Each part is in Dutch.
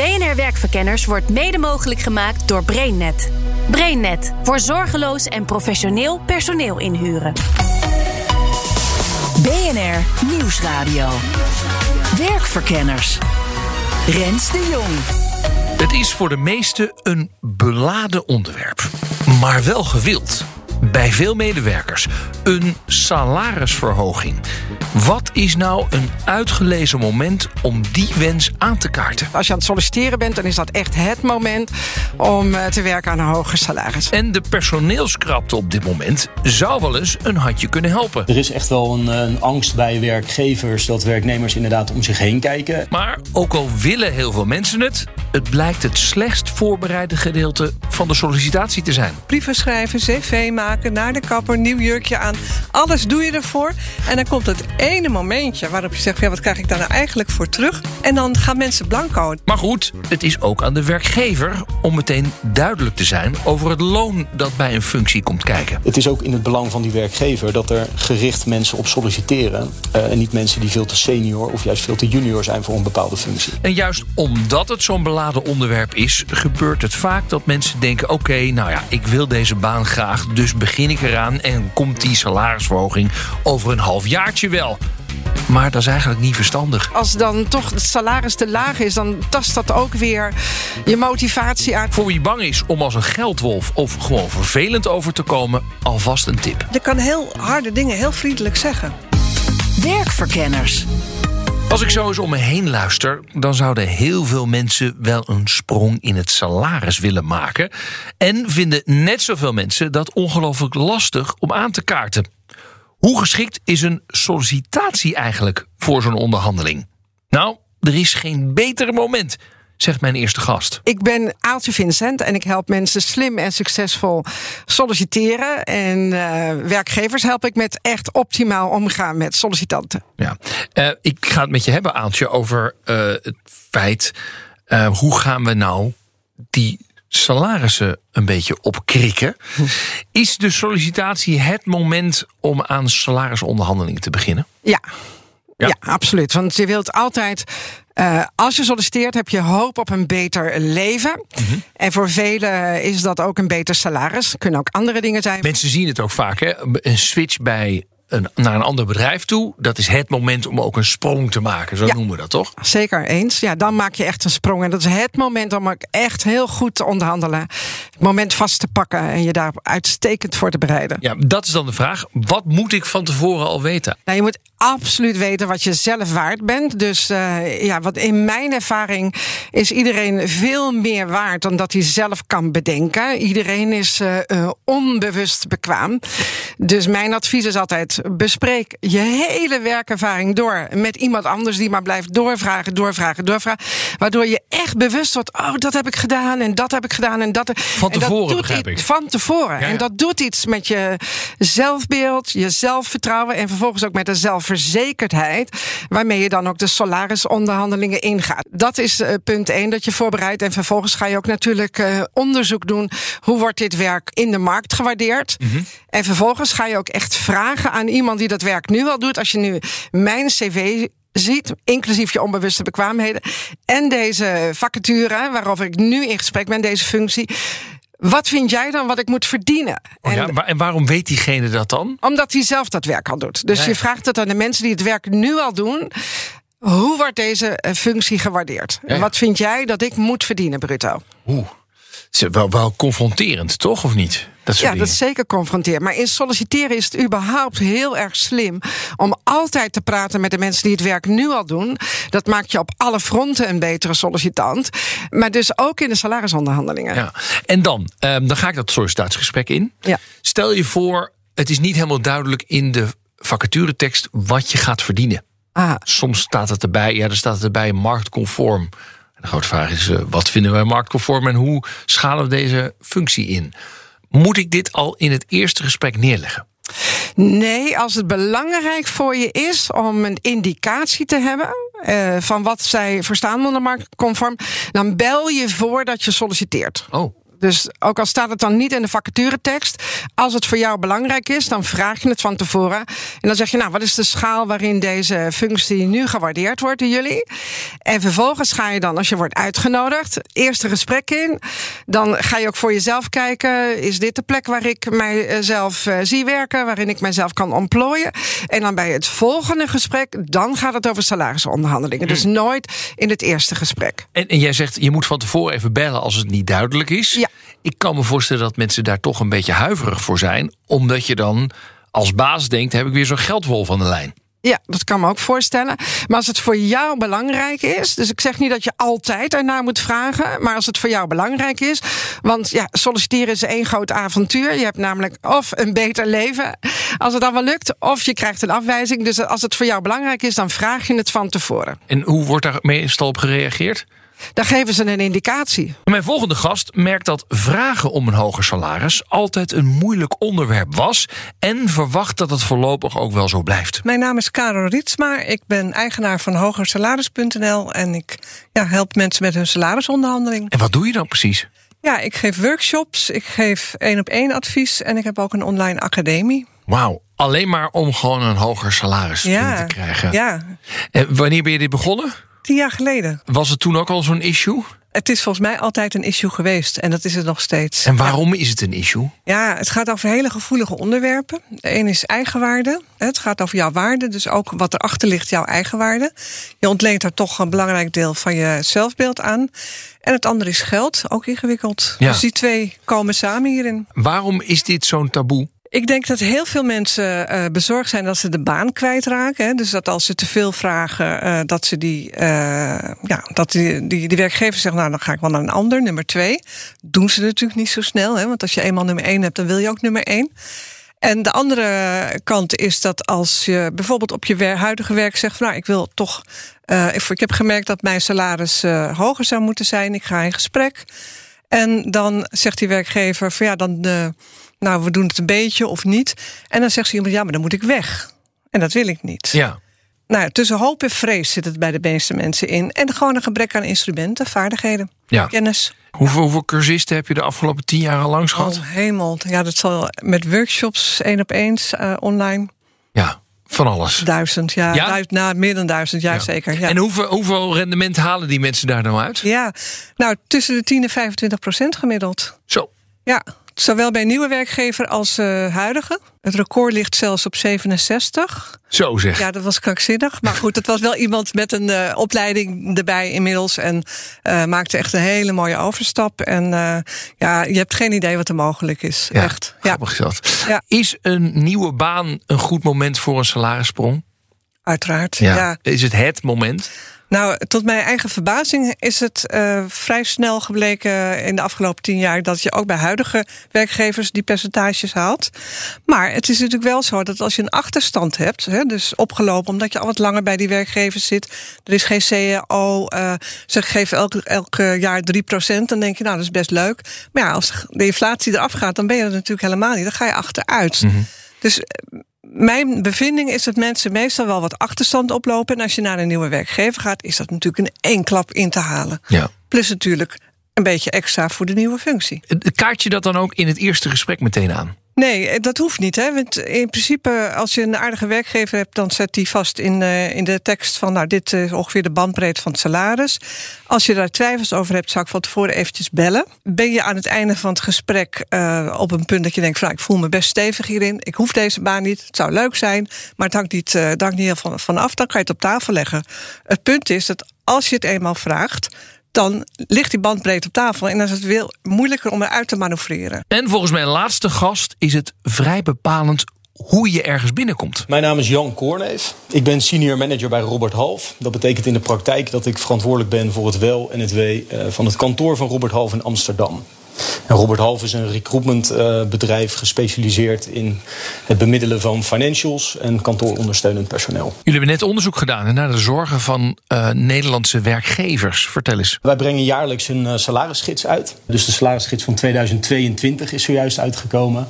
BNR Werkverkenners wordt mede mogelijk gemaakt door BrainNet. BrainNet voor zorgeloos en professioneel personeel inhuren. BNR Nieuwsradio. Werkverkenners. Rens de Jong. Het is voor de meesten een beladen onderwerp, maar wel gewild. Bij veel medewerkers een salarisverhoging. Wat is nou een uitgelezen moment om die wens aan te kaarten? Als je aan het solliciteren bent, dan is dat echt het moment om eh, te werken aan een hoger salaris. En de personeelskrapte op dit moment zou wel eens een handje kunnen helpen. Er is echt wel een, een angst bij werkgevers dat werknemers inderdaad om zich heen kijken. Maar ook al willen heel veel mensen het, het blijkt het slechtst voorbereide gedeelte van de sollicitatie te zijn. Brieven schrijven, cv maken, naar de kapper, nieuw jurkje aan. Alles doe je ervoor. En dan komt het ene momentje waarop je zegt: ja, wat krijg ik daar nou eigenlijk voor terug? En dan gaan mensen blanco. Maar goed, het is ook aan de werkgever om meteen duidelijk te zijn over het loon dat bij een functie komt kijken. Het is ook in het belang van die werkgever dat er gericht mensen op solliciteren. Uh, en niet mensen die veel te senior of juist veel te junior zijn voor een bepaalde functie. En juist omdat het zo'n beladen onderwerp is, gebeurt het vaak dat mensen denken: oké, nou ja, ik wil deze baan graag, dus begin ik eraan en komt die salarisverhoging over een half jaartje wel. Maar dat is eigenlijk niet verstandig. Als dan toch het salaris te laag is, dan tast dat ook weer je motivatie uit. Voor wie bang is om als een geldwolf of gewoon vervelend over te komen, alvast een tip. Je kan heel harde dingen heel vriendelijk zeggen. Werkverkenners. Als ik zo eens om me heen luister, dan zouden heel veel mensen wel een sprong in het salaris willen maken. En vinden net zoveel mensen dat ongelooflijk lastig om aan te kaarten. Hoe geschikt is een sollicitatie eigenlijk voor zo'n onderhandeling? Nou, er is geen betere moment zegt mijn eerste gast. Ik ben Aaltje Vincent en ik help mensen slim en succesvol solliciteren. En uh, werkgevers help ik met echt optimaal omgaan met sollicitanten. Ja, uh, ik ga het met je hebben, Aaltje, over uh, het feit hoe gaan we nou die salarissen een beetje opkrikken. Is de sollicitatie het moment om aan salarisonderhandelingen te beginnen? Ja. Ja. ja, absoluut. Want je wilt altijd uh, als je solliciteert, heb je hoop op een beter leven. Mm -hmm. En voor velen is dat ook een beter salaris. Kunnen ook andere dingen zijn. Mensen zien het ook vaak, hè? Een switch bij een, naar een ander bedrijf toe. Dat is het moment om ook een sprong te maken. Zo ja, noemen we dat toch? Zeker eens. Ja, dan maak je echt een sprong. En dat is het moment om ook echt heel goed te onderhandelen. Het moment vast te pakken en je daar uitstekend voor te bereiden. Ja, dat is dan de vraag. Wat moet ik van tevoren al weten? Nou, je moet absoluut weten wat je zelf waard bent. Dus uh, ja, wat in mijn ervaring is iedereen veel meer waard dan dat hij zelf kan bedenken. Iedereen is uh, uh, onbewust bekwaam. Dus mijn advies is altijd: bespreek je hele werkervaring door met iemand anders die maar blijft doorvragen, doorvragen, doorvragen. Waardoor je echt bewust wordt: oh, dat heb ik gedaan en dat heb ik gedaan en dat. Van tevoren, en dat begrijp ik. Van tevoren. Ja, ja. En dat doet iets met je zelfbeeld, je zelfvertrouwen en vervolgens ook met de zelfverzekerdheid. Waarmee je dan ook de salarisonderhandelingen ingaat. Dat is uh, punt één dat je voorbereidt. En vervolgens ga je ook natuurlijk uh, onderzoek doen. Hoe wordt dit werk in de markt gewaardeerd? Mm -hmm. En vervolgens ga je ook echt vragen aan iemand die dat werk nu al doet. Als je nu mijn cv ziet, inclusief je onbewuste bekwaamheden. En deze vacature, waarover ik nu in gesprek ben, deze functie. Wat vind jij dan wat ik moet verdienen? Oh ja, en, en, waarom weet diegene dat dan? Omdat hij zelf dat werk al doet. Dus Ja, je vraagt het aan de mensen die het werk nu al doen. Hoe wordt deze eh, functie gewaardeerd? Ja. En wat vind jij dat ik moet verdienen, bruto? Oeh. Is wel, wel confronterend, toch? Of niet? Dat Ja, dat is zeker confronteren. Maar in solliciteren is het überhaupt heel erg slim om altijd te praten met de mensen die het werk nu al doen. Dat maakt je op alle fronten een betere sollicitant. Maar dus ook in de salarisonderhandelingen. Ja. En dan, ehm, dan ga ik dat sollicitatiegesprek in. Ja. Stel je voor, het is niet helemaal duidelijk in de vacaturetekst wat je gaat verdienen. Ah, Soms staat het erbij, ja, er staat het erbij marktconform. De grote vraag is, eh, wat vinden wij marktconform en hoe schalen we deze functie in? Moet ik dit al in het eerste gesprek neerleggen? Nee, als het belangrijk voor je is om een indicatie te hebben eh, van wat zij verstaan onder marktconform, dan bel je voordat je solliciteert. Oh, Dus ook al staat het dan niet in de vacaturetekst, als het voor jou belangrijk is, dan vraag je het van tevoren. En dan zeg je, nou, wat is de schaal waarin deze functie nu gewaardeerd wordt door jullie? En vervolgens ga je dan, als je wordt uitgenodigd, eerste gesprek in. Dan ga je ook voor jezelf kijken, is dit de plek waar ik mijzelf uh, zie werken, waarin ik mijzelf kan ontplooien? En dan bij het volgende gesprek, dan gaat het over salarisonderhandelingen. Dus nooit in het eerste gesprek. En, en jij zegt, je moet van tevoren even bellen als het niet duidelijk is. Ja. Ik kan me voorstellen dat mensen daar toch een beetje huiverig voor zijn. Omdat je dan als baas denkt, heb ik weer zo'n geldwolf aan de lijn. Ja, dat kan me ook voorstellen. Maar als het voor jou belangrijk is, dus ik zeg niet dat je altijd ernaar moet vragen, maar als het voor jou belangrijk is, want ja, solliciteren is één groot avontuur. Je hebt namelijk of een beter leven, als het dan wel lukt, of je krijgt een afwijzing. Dus als het voor jou belangrijk is, dan vraag je het van tevoren. En hoe wordt daar meestal op gereageerd? Dan geven ze een indicatie. Mijn volgende gast merkt dat vragen om een hoger salaris altijd een moeilijk onderwerp was en verwacht dat het voorlopig ook wel zo blijft. Mijn naam is Karel Rietsma. Ik ben eigenaar van hogersalaris.nl en ik ja, help mensen met hun salarisonderhandeling. En wat doe je dan precies? Ja, ik geef workshops, ik geef één op één advies en ik heb ook een online academie. Wauw, alleen maar om gewoon een hoger salaris Ja, te krijgen. ja, En wanneer ben je dit begonnen? Tien jaar geleden. Was het toen ook al zo'n issue? Het is volgens mij altijd een issue geweest en dat is het nog steeds. En waarom is het een issue? Ja, het gaat over hele gevoelige onderwerpen. Eén is eigenwaarde. Het gaat over jouw waarde, dus ook wat erachter ligt, jouw eigenwaarde. Je ontleent daar toch een belangrijk deel van je zelfbeeld aan. En het andere is geld, ook ingewikkeld. Ja. Dus die twee komen samen hierin. Waarom is dit zo'n taboe? Ik denk dat heel veel mensen eh, bezorgd zijn dat ze de baan kwijtraken. Hè. Dus dat als ze te veel vragen, eh, dat ze die, eh, ja, dat die, die, werkgever zegt, nou dan ga ik wel naar een ander, nummer twee. Doen ze natuurlijk niet zo snel, hè, want als je eenmaal nummer één hebt, dan wil je ook nummer één. En de andere kant is dat als je bijvoorbeeld op je huidige werk zegt, van, nou ik wil toch, ik, heb gemerkt dat mijn salaris hoger zou moeten zijn, ik ga in gesprek. En dan zegt die werkgever van ja, dan, eh, nou we doen het een beetje of niet. En dan zegt ze iemand, ja, maar dan moet ik weg. En dat wil ik niet. Ja. Nou, tussen hoop en vrees zit het bij de meeste mensen in. En gewoon een gebrek aan instrumenten, vaardigheden, ja. kennis. Hoeveel, hoeveel cursisten heb je de afgelopen tien jaar al langs gehad? Oh, hemel. Ja, dat zal met workshops één op eens eh, online. Ja, van alles. Duizend, ja. Ja? Duizend, nou, meer dan duizend, ja, Ja. zeker. Ja. En hoeveel, hoeveel rendement halen die mensen daar nou uit? ja, nou, tussen de 10 en 25 procent gemiddeld. Zo. Ja, zowel bij nieuwe werkgever als eh, huidige. Het record ligt zelfs op 67. Zo zeg. Ja, dat was krankzinnig. Maar goed, het was wel iemand met een eh, opleiding erbij inmiddels. En eh, maakte echt een hele mooie overstap. En ja, je hebt geen idee wat er mogelijk is. Ja, Echt. Grappig dat. Ja. Is een nieuwe baan een goed moment voor een salarissprong? uiteraard. ja. Is het het moment? Nou, tot mijn eigen verbazing is het eh, vrij snel gebleken in de afgelopen tien jaar dat je ook bij huidige werkgevers die percentages haalt. Maar het is natuurlijk wel zo dat als je een achterstand hebt, hè, dus opgelopen omdat je al wat langer bij die werkgevers zit, er is geen CAO, eh ze geven elk, elk jaar 3%, dan denk je, nou dat is best leuk. Maar ja, als de inflatie eraf gaat, dan ben je er natuurlijk helemaal niet. Dan ga je achteruit. Dus eh, mijn bevinding is dat mensen meestal wel wat achterstand oplopen. En als je naar een nieuwe werkgever gaat, is dat natuurlijk een één klap in te halen. Ja. Plus natuurlijk een beetje extra voor de nieuwe functie. Kaart je dat dan ook in het eerste gesprek meteen aan? Nee, eh, dat hoeft niet. Hè? Want in principe, als je een aardige werkgever hebt, dan zet die vast in, eh, in de tekst van, nou, dit is ongeveer de bandbreedte van het salaris. Als je daar twijfels over hebt, zou ik van tevoren eventjes bellen. Ben je aan het einde van het gesprek eh, op een punt dat je denkt, nou, ik voel me best stevig hierin, ik hoef deze baan niet, het zou leuk zijn, maar het hangt niet, eh, het hangt niet heel van, van af, dan kan je het op tafel leggen. Het punt is dat als je het eenmaal vraagt, dan ligt die bandbreedte op tafel en dan is het veel moeilijker om eruit te manoeuvreren. En volgens mijn laatste gast is het vrij bepalend hoe je ergens binnenkomt. Mijn naam is Jan Koorneef. Ik ben senior manager bij Robert Half. Dat betekent in de praktijk dat ik verantwoordelijk ben voor het wel en het wee eh, van het kantoor van Robert Half in Amsterdam. En Robert Half is een recruitmentbedrijf gespecialiseerd in het bemiddelen van financials en kantoorondersteunend personeel. Jullie hebben net onderzoek gedaan naar de zorgen van eh, Nederlandse werkgevers. Vertel eens. Wij brengen jaarlijks een uh, salarisgids uit. Dus de salarisgids van 2022 is zojuist uitgekomen.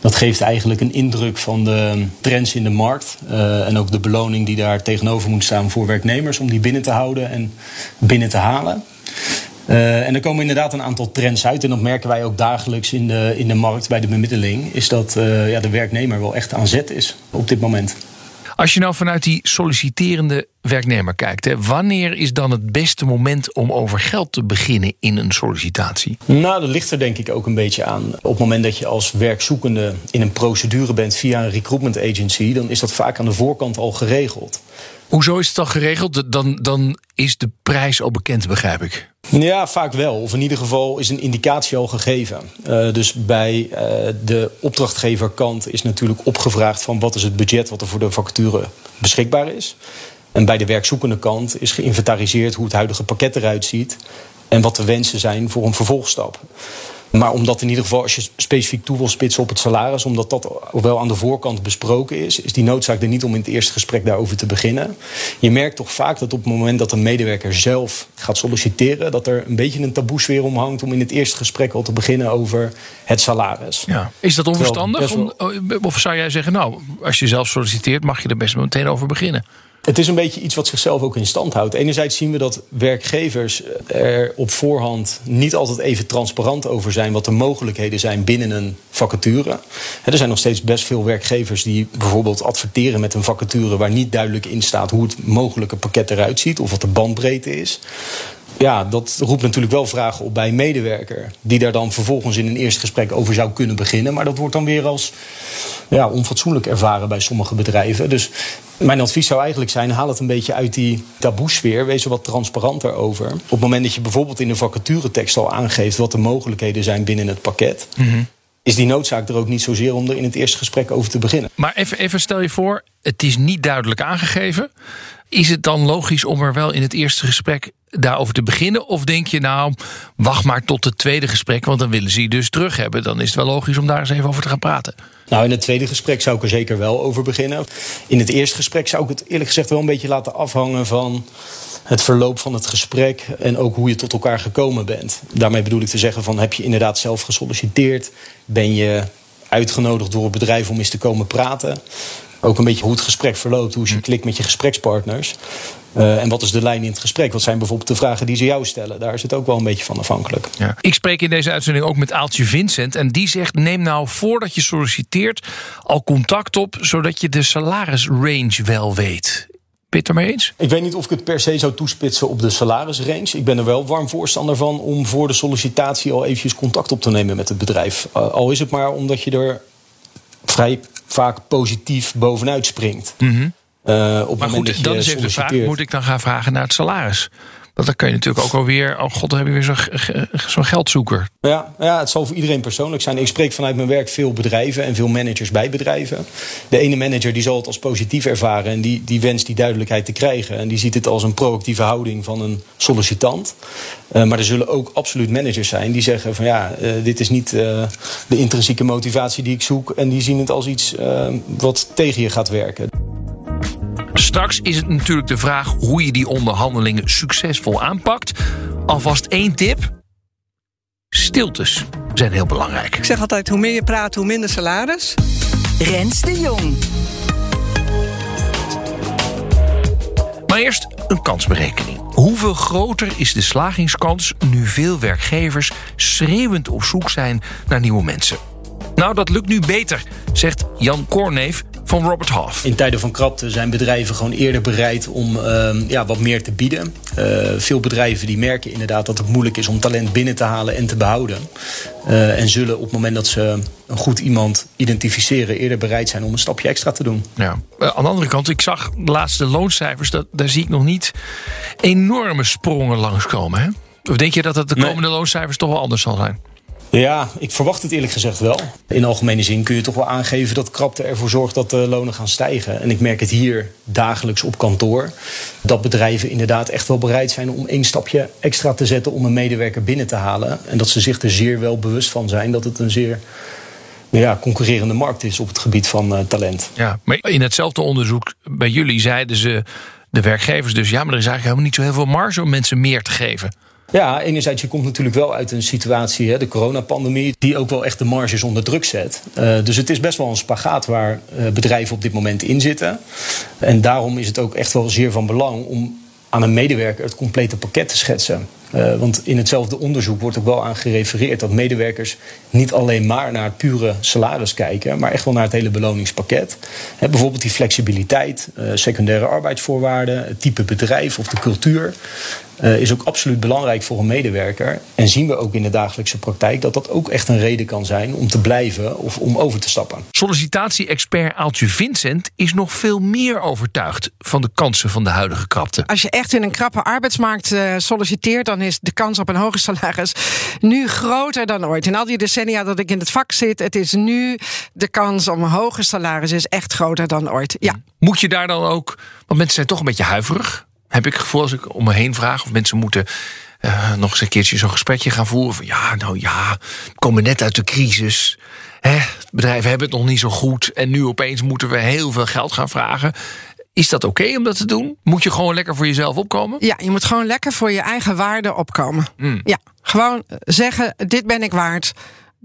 Dat geeft eigenlijk een indruk van de trends in de markt. Uh, en ook de beloning die daar tegenover moet staan voor werknemers om die binnen te houden en binnen te halen. Uh, en er komen inderdaad een aantal trends uit. En dat merken wij ook dagelijks in de, in de markt bij de bemiddeling. Is dat uh, ja, de werknemer wel echt aan zet is op dit moment. Als je nou vanuit die solliciterende werknemer kijkt, hè, wanneer is dan het beste moment om over geld te beginnen in een sollicitatie? Nou, dat ligt er denk ik ook een beetje aan. Op het moment dat je als werkzoekende in een procedure bent via een recruitment agency, dan is dat vaak aan de voorkant al geregeld. Hoezo is het dan geregeld? Dan, dan is de prijs al bekend, begrijp ik. Ja, vaak wel. Of in ieder geval is een indicatie al gegeven. Uh, dus bij uh, de opdrachtgeverkant is natuurlijk opgevraagd van wat is het budget wat er voor de vacature beschikbaar is. En bij de werkzoekende kant is geïnventariseerd hoe het huidige pakket eruit ziet en wat de wensen zijn voor een vervolgstap. Maar omdat in ieder geval, als je specifiek toe wil spitsen op het salaris, omdat dat wel aan de voorkant besproken is, is die noodzaak er niet om in het eerste gesprek daarover te beginnen. Je merkt toch vaak dat op het moment dat een medewerker zelf gaat solliciteren, dat er een beetje een taboesfeer omhangt om in het eerste gesprek al te beginnen over het salaris. Ja. Is dat onverstandig? Om, of zou jij zeggen, nou, als je zelf solliciteert, mag je er best meteen over beginnen? Het is een beetje iets wat zichzelf ook in stand houdt. Enerzijds zien we dat werkgevers er op voorhand niet altijd even transparant over zijn wat de mogelijkheden zijn binnen een vacature. Er zijn nog steeds best veel werkgevers die bijvoorbeeld adverteren met een vacature waar niet duidelijk in staat hoe het mogelijke pakket eruit ziet of wat de bandbreedte is ja, dat roept natuurlijk wel vragen op bij een medewerker. Die daar dan vervolgens in een eerste gesprek over zou kunnen beginnen. Maar dat wordt dan weer als ja, onfatsoenlijk ervaren bij sommige bedrijven. Dus mijn advies zou eigenlijk zijn: haal het een beetje uit die taboesfeer. Wees er wat transparanter over. Op het moment dat je bijvoorbeeld in de vacaturetekst al aangeeft wat de mogelijkheden zijn binnen het pakket. Mm Is die noodzaak er ook niet zozeer om er in het eerste gesprek over te beginnen? Maar even, even stel je voor, het is niet duidelijk aangegeven. Is het dan logisch om er wel in het eerste gesprek daarover te beginnen? Of denk je nou, wacht maar tot het tweede gesprek, want dan willen ze je dus terug hebben. Dan is het wel logisch om daar eens even over te gaan praten. Nou, in het tweede gesprek zou ik er zeker wel over beginnen. In het eerste gesprek zou ik het eerlijk gezegd wel een beetje laten afhangen van het verloop van het gesprek en ook hoe je tot elkaar gekomen bent. Daarmee bedoel ik te zeggen van heb je inderdaad zelf gesolliciteerd? Ben je uitgenodigd door het bedrijf om eens te komen praten? Ook een beetje hoe het gesprek verloopt, hoe is je hm. klikt met je gesprekspartners. Uh, en wat is de lijn in het gesprek? Wat zijn bijvoorbeeld de vragen die ze jou stellen? Daar is het ook wel een beetje van afhankelijk. Ja. Ik spreek in deze uitzending ook met Aaltje Vincent. En die zegt: neem nou voordat je solliciteert al contact op, zodat je de salarisrange wel weet. Het ermee eens? Ik weet niet of ik het per se zou toespitsen op de salarisrange. Ik ben er wel warm voorstander van om voor de sollicitatie al eventjes contact op te nemen met het bedrijf. Uh, al is het maar omdat je er vrij vaak positief bovenuit springt. Mm -hmm. uh, op maar goed, dan is even de vraag: moet ik dan gaan vragen naar het salaris? Want dan kan je natuurlijk ook alweer, oh god, dan heb je weer zo'n zo geldzoeker. Ja, ja, het zal voor iedereen persoonlijk zijn. Ik spreek vanuit mijn werk veel bedrijven en veel managers bij bedrijven. De ene manager die zal het als positief ervaren en die, die wenst die duidelijkheid te krijgen. En die ziet het als een proactieve houding van een sollicitant. Uh, maar er zullen ook absoluut managers zijn die zeggen van ja, uh, dit is niet uh, de intrinsieke motivatie die ik zoek. En die zien het als iets wat tegen je gaat werken. Straks is het natuurlijk de vraag hoe je die onderhandelingen succesvol aanpakt. Alvast één tip. Stiltes zijn heel belangrijk. Ik zeg altijd, hoe meer je praat, hoe minder salaris. Rens de Jong. Maar eerst een kansberekening. Hoeveel groter is de slagingskans nu veel werkgevers schreeuwend op zoek zijn naar nieuwe mensen? Nou, dat lukt nu beter, zegt Jan Korneef van Robert Half. In tijden van krapte zijn bedrijven gewoon eerder bereid om uh, ja, wat meer te bieden. Uh, veel bedrijven die merken inderdaad dat het moeilijk is om talent binnen te halen en te behouden. Uh, en zullen op het moment dat ze een goed iemand identificeren, eerder bereid zijn om een stapje extra te doen. Ja. Aan de andere kant, ik zag de laatste looncijfers, dat, daar zie ik nog niet enorme sprongen langskomen. Hè? Of denk je dat het de komende nee. looncijfers toch wel anders zal zijn? Ja, ik verwacht het eerlijk gezegd wel. In algemene zin kun je toch wel aangeven dat krapte ervoor zorgt dat de lonen gaan stijgen. En ik merk het hier dagelijks op kantoor. Dat bedrijven inderdaad echt wel bereid zijn om één stapje extra te zetten om een medewerker binnen te halen. En dat ze zich er zeer wel bewust van zijn dat het een zeer ja, concurrerende markt is op het gebied van uh, talent. Ja, maar in hetzelfde onderzoek bij jullie zeiden ze, de werkgevers dus, ja, maar er is eigenlijk helemaal niet zo heel veel marge om mensen meer te geven. Ja, enerzijds, je komt natuurlijk wel uit een situatie, hè, de coronapandemie, die ook wel echt de marges onder druk zet. Uh, dus het is best wel een spagaat waar uh, bedrijven op dit moment in zitten. En daarom is het ook echt wel zeer van belang om aan een medewerker het complete pakket te schetsen. Uh, want in hetzelfde onderzoek wordt ook wel aan gerefereerd dat medewerkers niet alleen maar naar het pure salaris kijken, maar echt wel naar het hele beloningspakket. Bijvoorbeeld die flexibiliteit, secundaire arbeidsvoorwaarden, het type bedrijf of de cultuur. Uh, is ook absoluut belangrijk voor een medewerker. En zien we ook in de dagelijkse praktijk dat dat ook echt een reden kan zijn om te blijven of om over te stappen. Sollicitatie-expert Aaltje Vincent is nog veel meer overtuigd van de kansen van de huidige krapte. Als je echt in een krappe arbeidsmarkt uh, solliciteert, dan is de kans op een hoger salaris nu groter dan ooit. In al die decennia dat ik in het vak zit, het is nu de kans om een hoger salaris is echt groter dan ooit. Ja. Moet je daar dan ook, want mensen zijn toch een beetje huiverig heb ik het gevoel als ik om me heen vraag of mensen moeten uh, nog eens een keertje zo'n gesprekje gaan voeren. Van ja, nou ja, we komen net uit de crisis. Hè, bedrijven hebben het nog niet zo goed. En nu opeens moeten we heel veel geld gaan vragen. Is dat oké okay om dat te doen? Moet je gewoon lekker voor jezelf opkomen? Ja, je moet gewoon lekker voor je eigen waarde opkomen. Mm. Ja, gewoon zeggen: dit ben ik waard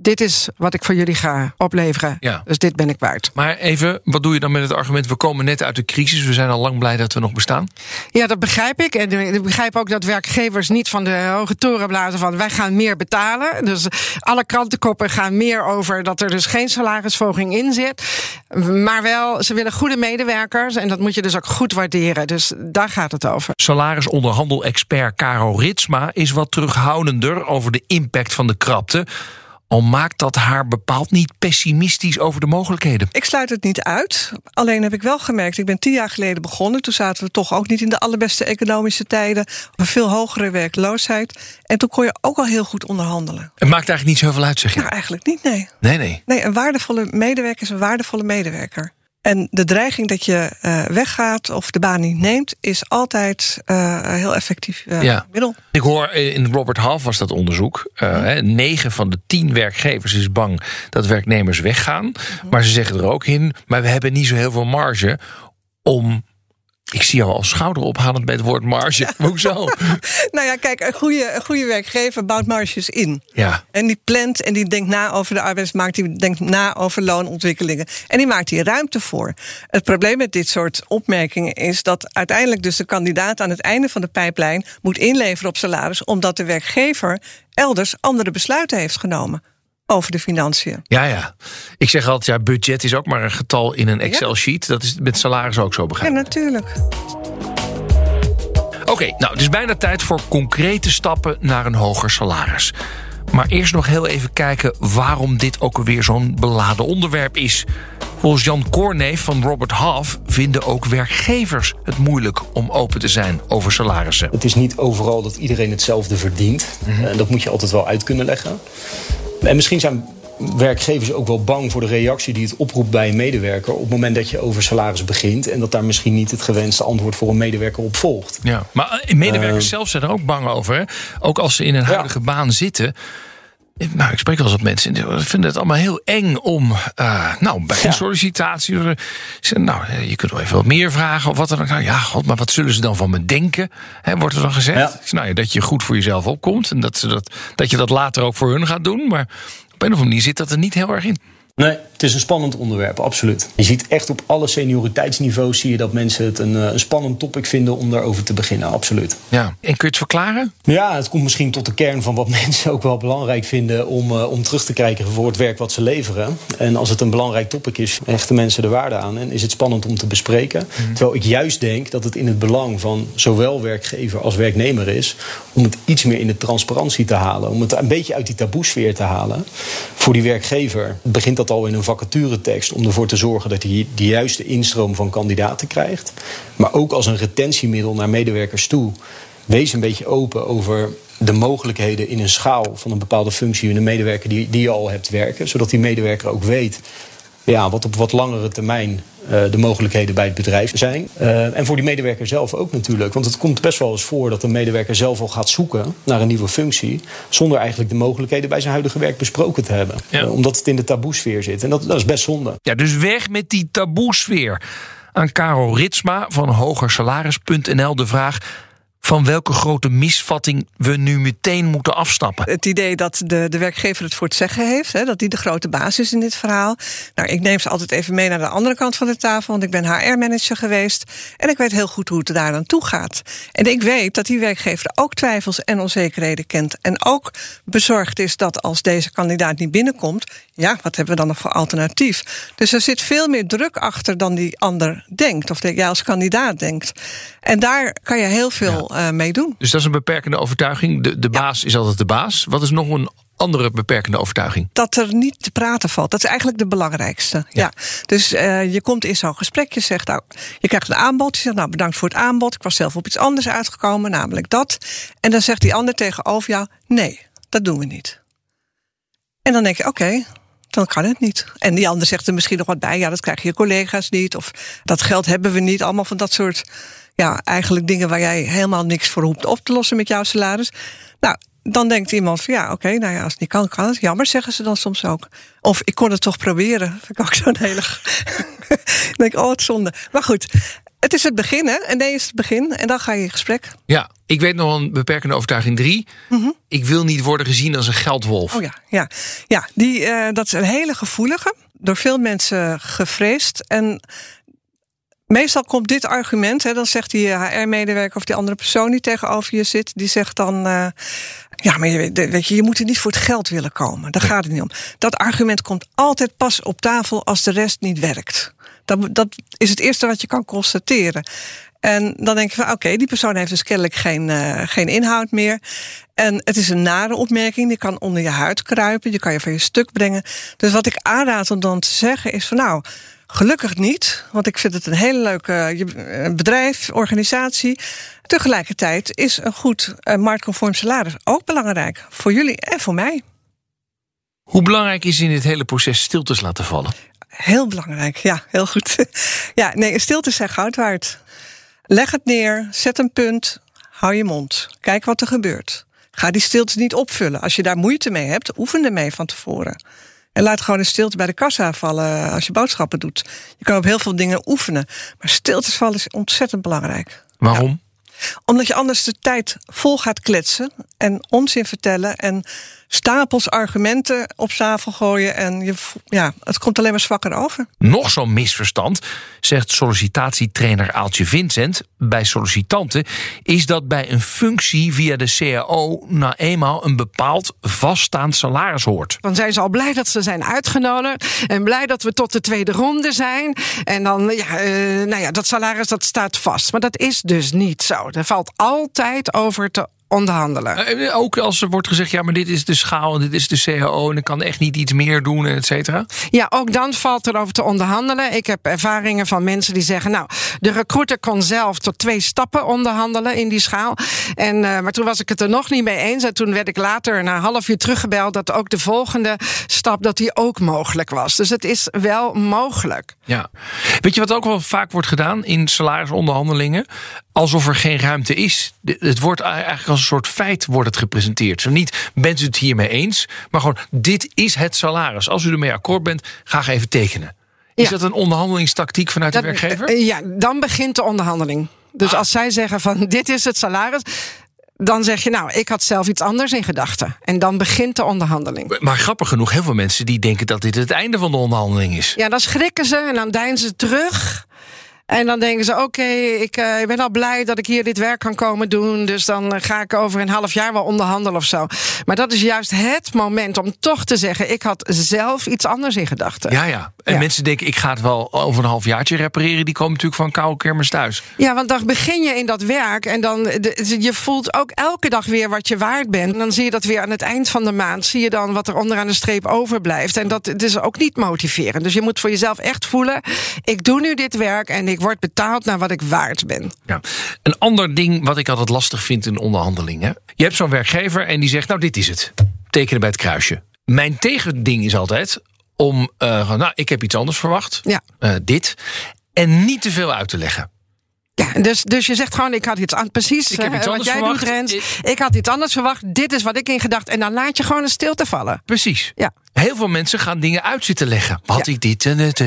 dit is wat ik voor jullie ga opleveren. Ja. Dus dit ben ik waard. Maar even, wat doe je dan met het argument... we komen net uit de crisis, we zijn al lang blij dat we nog bestaan? Ja, dat begrijp ik. En ik begrijp ook dat werkgevers niet van de hoge toren blazen... van wij gaan meer betalen. Dus alle krantenkoppen gaan meer over... dat er dus geen salarisverhoging in zit. Maar wel, ze willen goede medewerkers... en dat moet je dus ook goed waarderen. Dus daar gaat het over. Salarisonderhandel-expert Caro Ritsma is wat terughoudender... over de impact van de krapte... Al maakt dat haar bepaald niet pessimistisch over de mogelijkheden. Ik sluit het niet uit. Alleen heb ik wel gemerkt, ik ben tien jaar geleden begonnen. Toen zaten we toch ook niet in de allerbeste economische tijden. Een veel hogere werkloosheid. En toen kon je ook al heel goed onderhandelen. Het maakt eigenlijk niet zoveel uit, zeg je? Nou, eigenlijk niet, nee. Nee, nee. Nee, een waardevolle medewerker is een waardevolle medewerker. En de dreiging dat je uh, weggaat of de baan niet neemt, is altijd uh, heel effectief uh, ja. middel. Ik hoor in Robert Half was dat onderzoek. Ja. Negen van de tien werkgevers is bang dat werknemers weggaan. Mm -hmm. Maar ze zeggen er ook in, maar we hebben niet zo heel veel marge om ik zie jou al schouderophalend bij het woord marge. Hoezo? nou ja, kijk, een goede, een goede werkgever bouwt marges in. Ja. En die plant en die denkt na over de arbeidsmarkt, die denkt na over loonontwikkelingen. En die maakt hier ruimte voor. Het probleem met dit soort opmerkingen is dat uiteindelijk dus de kandidaat aan het einde van de pijplijn moet inleveren op salaris, omdat de werkgever elders andere besluiten heeft genomen over de financiën. Ja, ja. Ik zeg altijd, ja, budget is ook maar een getal in een Excel-sheet. Dat is met salaris ook zo begrijp Ja, natuurlijk. Oké, okay, nou, het is bijna tijd voor concrete stappen naar een hoger salaris. Maar eerst nog heel even kijken waarom dit ook alweer zo'n beladen onderwerp is. Volgens Jan Korneef van Robert Half vinden ook werkgevers het moeilijk om open te zijn over salarissen. Het is niet overal dat iedereen hetzelfde verdient. Mm -hmm. En dat moet je altijd wel uit kunnen leggen. En misschien zijn werkgevers ook wel bang voor de reactie die het oproept bij een medewerker op het moment dat je over salaris begint en dat daar misschien niet het gewenste antwoord voor een medewerker op volgt. Ja, maar medewerkers uh, zelf zijn er ook bang over. Hè? Ook als ze in een huidige ja. baan zitten. Nou, ik spreek wel eens met mensen die vinden het allemaal heel eng om, uh, nou, bij een ja. sollicitatie, nou, je kunt wel even wat meer vragen of wat dan ook. Nou, ja, god, maar wat zullen ze dan van me denken? Hè, wordt er dan gezegd? Ja. Nou, ja, dat je goed voor jezelf opkomt en dat, ze dat, dat je dat later ook voor hun gaat doen. Maar op een of andere manier zit dat er niet heel erg in. Nee, het is een spannend onderwerp, absoluut. Je ziet echt op alle senioriteitsniveaus zie je dat mensen het een, een spannend topic vinden om daarover te beginnen, absoluut. Ja, en kun je het verklaren? Ja, het komt misschien tot de kern van wat mensen ook wel belangrijk vinden om, uh, om terug te kijken voor het werk wat ze leveren. En als het een belangrijk topic is, hechten mensen de waarde aan en is het spannend om te bespreken. Mm. Terwijl ik juist denk dat het in het belang van zowel werkgever als werknemer is om het iets meer in de transparantie te halen, om het een beetje uit die taboesfeer te halen. Voor die werkgever begint dat al in een vacaturetekst om ervoor te zorgen dat hij de juiste instroom van kandidaten krijgt. Maar ook als een retentiemiddel naar medewerkers toe. Wees een beetje open over de mogelijkheden in een schaal van een bepaalde functie in een medewerker die, die je al hebt werken. Zodat die medewerker ook weet ja, wat op wat langere termijn uh, de mogelijkheden bij het bedrijf zijn. Uh, en voor die medewerker zelf ook natuurlijk. Want het komt best wel eens voor dat een medewerker zelf al gaat zoeken naar een nieuwe functie. zonder eigenlijk de mogelijkheden bij zijn huidige werk besproken te hebben. Ja. Uh, omdat het in de taboesfeer zit. En dat, dat is best zonde. Ja, dus weg met die taboesfeer. Aan Karel Ritsma van hogersalaris.nl de vraag. Van welke grote misvatting we nu meteen moeten afstappen. Het idee dat de, de werkgever het voor het zeggen heeft, hè, dat die de grote baas is in dit verhaal. Nou, ik neem ze altijd even mee naar de andere kant van de tafel, want ik ben HR-manager geweest en ik weet heel goed hoe het daar aan toe gaat. En ik weet dat die werkgever ook twijfels en onzekerheden kent en ook bezorgd is dat als deze kandidaat niet binnenkomt, ja, wat hebben we dan nog voor alternatief? Dus er zit veel meer druk achter dan die ander denkt, of jij als kandidaat denkt. En daar kan je heel veel ja. Doen. Dus dat is een beperkende overtuiging. De, de baas is altijd de baas. Wat is nog een andere beperkende overtuiging? Dat er niet te praten valt. Dat is eigenlijk de belangrijkste. Ja. Dus uh, je komt in zo'n gesprek, je zegt, nou, je krijgt een aanbod. Je zegt, nou, bedankt voor het aanbod. Ik was zelf op iets anders uitgekomen, namelijk dat. En dan zegt die ander tegenover jou, nee, dat doen we niet. En dan denk je, oké, okay, dan kan het niet. En die ander zegt er misschien nog wat bij. Ja, dat krijgen je collega's niet. Of dat geld hebben we niet. Allemaal van dat soort, ja, eigenlijk dingen waar jij helemaal niks voor hoeft op te lossen met jouw salaris. Nou, dan denkt iemand van ja, oké, okay, nou ja, als het niet kan, kan het. Jammer, zeggen ze dan soms ook. Of ik kon het toch proberen. Vind ik ook zo'n hele. denk, oh, het zonde. Maar goed, het is het begin, hè? En nee is het begin. En dan ga je in gesprek. Ja, ik weet nog een beperkende overtuiging drie. Mm -hmm. Ik wil niet worden gezien als een geldwolf. Oh ja, ja. ja die, uh, dat is een hele gevoelige. Door veel mensen gevreesd. En meestal komt dit argument, hè, dan zegt die HR-medewerker of die andere persoon die tegenover je zit, die zegt dan: uh, Ja, maar je, weet je, je moet er niet voor het geld willen komen. Daar gaat het niet om. Dat argument komt altijd pas op tafel als de rest niet werkt. Dat, dat is het eerste wat je kan constateren. En dan denk je van oké, okay, die persoon heeft dus kennelijk geen, uh, geen inhoud meer. En het is een nare opmerking, die kan onder je huid kruipen, je kan je van je stuk brengen. Dus wat ik aanraad om dan te zeggen is van nou, gelukkig niet, want ik vind het een hele leuke bedrijf, organisatie. Tegelijkertijd is een goed uh, marktconform salaris ook belangrijk voor jullie en voor mij. Hoe belangrijk is in dit hele proces stiltes laten vallen? Heel belangrijk, ja, heel goed. Ja, nee, stilte zijn goud waard. Leg het neer, zet een punt, hou je mond. Kijk wat er gebeurt. Ga die stilte niet opvullen. Als je daar moeite mee hebt, oefen ermee van tevoren. En laat gewoon een stilte bij de kassa vallen als je boodschappen doet. Je kan op heel veel dingen oefenen. Maar stiltes vallen is ontzettend belangrijk. Waarom? Ja. Omdat je anders de tijd vol gaat kletsen en onzin vertellen en stapels argumenten op tafel gooien en je, ja, het komt alleen maar zwakker over. Nog zo'n misverstand, zegt sollicitatietrainer Aaltje Vincent bij sollicitanten, is dat bij een functie via de CAO nou eenmaal een bepaald vaststaand salaris hoort. Dan zijn ze al blij dat ze zijn uitgenodigd en blij dat we tot de tweede ronde zijn. En dan, ja, uh, nou ja, dat salaris dat staat vast. Maar dat is dus niet zo. Er valt altijd over te onderhandelen. Ook als er wordt gezegd, ja, maar dit is de schaal en dit is de CAO en ik kan echt niet iets meer doen, et cetera. Ja, ook dan valt er over te onderhandelen. Ik heb ervaringen van mensen die zeggen, nou, de recruiter kon zelf tot twee stappen onderhandelen in die schaal. En, uh, maar toen was ik het er nog niet mee eens. En toen werd ik later na een half uur teruggebeld dat ook de volgende stap, dat die ook mogelijk was. Dus het is wel mogelijk. Ja. Weet je wat ook wel vaak wordt gedaan in salarisonderhandelingen? Alsof er geen ruimte is. Het wordt eigenlijk als een soort feit wordt het gepresenteerd. Zo niet, bent u het hiermee eens? Maar gewoon, dit is het salaris. Als u ermee akkoord bent, ga even tekenen. Is ja. dat een onderhandelingstactiek vanuit dat, de werkgever? Uh, ja, dan begint de onderhandeling. Dus ah. als zij zeggen van dit is het salaris, dan zeg je nou, ik had zelf iets anders in gedachten. En dan begint de onderhandeling. Maar grappig genoeg, heel veel mensen die denken dat dit het einde van de onderhandeling is. Ja, dan schrikken ze en dan deinzen ze terug. En dan denken ze: oké, okay, ik, uh, ik, ben al blij dat ik hier dit werk kan komen doen. Dus dan uh, ga ik over een half jaar wel onderhandelen of zo. Maar dat is juist het moment om toch te zeggen: ik had zelf iets anders in gedachten. Ja, ja. En ja. mensen denken: ik ga het wel over een half jaartje repareren. Die komen natuurlijk van koude kermis thuis. Ja, want dan begin je in dat werk. En dan de, je voelt ook elke dag weer wat je waard bent. En dan zie je dat weer aan het eind van de maand. Zie je dan wat er onderaan de streep overblijft. En dat het is ook niet motiverend. Dus je moet voor jezelf echt voelen: ik doe nu dit werk en ik word betaald naar wat ik waard ben. Ja. Een ander ding wat ik altijd lastig vind in onderhandelingen. Je hebt zo'n werkgever en die zegt, nou dit is het. Tekenen bij het kruisje. Mijn tegending is altijd om, uh, nou ik heb iets anders verwacht. Ja. Uh, dit. En niet te veel uit te leggen. Ja, Dus, dus je zegt gewoon, ik had iets anders. Precies Ik heb eh, iets wat jij verwacht. doet, Rens. Ik- Ik had iets anders verwacht. Dit is wat ik in gedacht. En dan laat je gewoon een stilte vallen. Precies. Ja. Heel veel mensen gaan dingen uit zitten leggen. Wat Ja. ik dit het.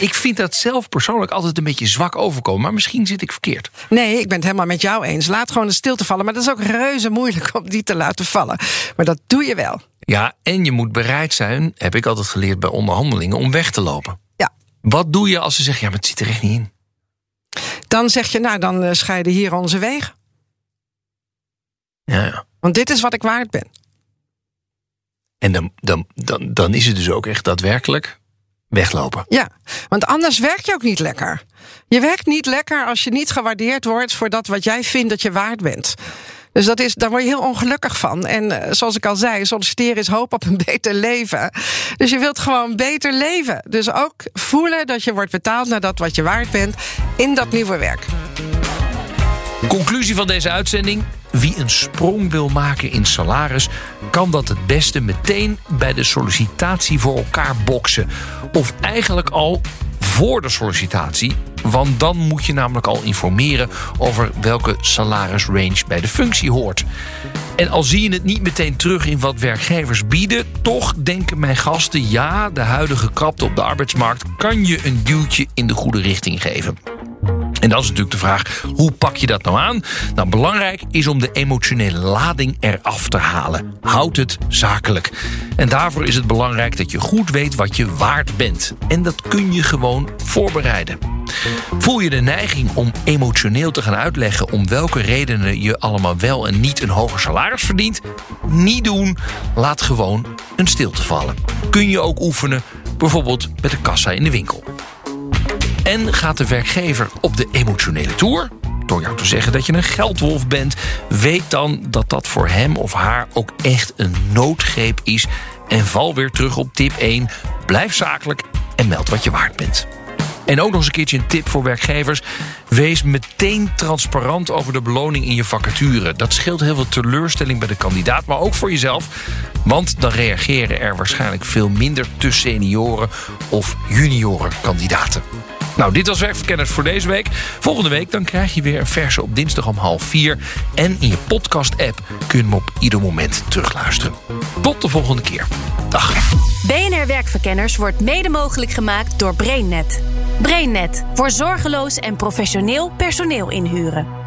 Ik vind dat zelf persoonlijk altijd een beetje zwak overkomen. Maar misschien zit ik verkeerd. Nee, ik ben het helemaal met jou eens. Laat gewoon een stilte vallen. Maar dat is ook reuze moeilijk om die te laten vallen. Maar dat doe je wel. Ja, en je moet bereid zijn, heb ik altijd geleerd bij onderhandelingen, om weg te lopen. Ja. Wat doe je als ze zeggen, ja, maar het zit er echt niet in? Dan zeg je, nou, dan eh, scheiden hier onze wegen. Ja, ja. Want dit is wat ik waard ben. En dan, dan, dan, dan is het dus ook echt daadwerkelijk weglopen. Ja, want anders werk je ook niet lekker. Je werkt niet lekker als je niet gewaardeerd wordt voor dat wat jij vindt dat je waard bent. Dus dat is, daar word je heel ongelukkig van. En eh, zoals ik al zei, solliciteren is hoop op een beter leven. Dus je wilt gewoon beter leven. Dus ook voelen dat je wordt betaald naar dat wat je waard bent in dat nieuwe werk. Conclusie van deze uitzending. Wie een sprong wil maken in salaris, kan dat het beste meteen bij de sollicitatie voor elkaar boksen. Of eigenlijk al voor de sollicitatie. Want dan moet je namelijk al informeren over welke salarisrange bij de functie hoort. En al zie je het niet meteen terug in wat werkgevers bieden, toch denken mijn gasten ja, de huidige krapte op de arbeidsmarkt kan je een duwtje in de goede richting geven. En dan is natuurlijk de vraag, hoe pak je dat nou aan? Nou, belangrijk is om de emotionele lading eraf te halen. Houd het zakelijk. En daarvoor is het belangrijk dat je goed weet wat je waard bent. En dat kun je gewoon voorbereiden. Voel je de neiging om emotioneel te gaan uitleggen om welke redenen je allemaal wel en niet een hoger salaris verdient? Niet doen. Laat gewoon een stilte vallen. Kun je ook oefenen, bijvoorbeeld met de kassa in de winkel. En gaat de werkgever op de emotionele toer? Door jou te zeggen dat je een geldwolf bent, weet dan dat dat voor hem of haar ook echt een noodgreep is. En val weer terug op tip 1. Blijf zakelijk en meld wat je waard bent. En ook nog eens een keertje een tip voor werkgevers. Wees meteen transparant over de beloning in je vacature. Dat scheelt heel veel teleurstelling bij de kandidaat, maar ook voor jezelf. Want dan reageren er waarschijnlijk veel minder te senioren of junioren kandidaten. Nou, dit was Werkverkenners voor deze week. Volgende week dan krijg je weer een verse op dinsdag om half vier. En in je podcast-app kun je hem op ieder moment terugluisteren. Tot de volgende keer. Dag. BNR Werkverkenners wordt mede mogelijk gemaakt door BrainNet. BrainNet voor zorgeloos en professioneel personeel inhuren.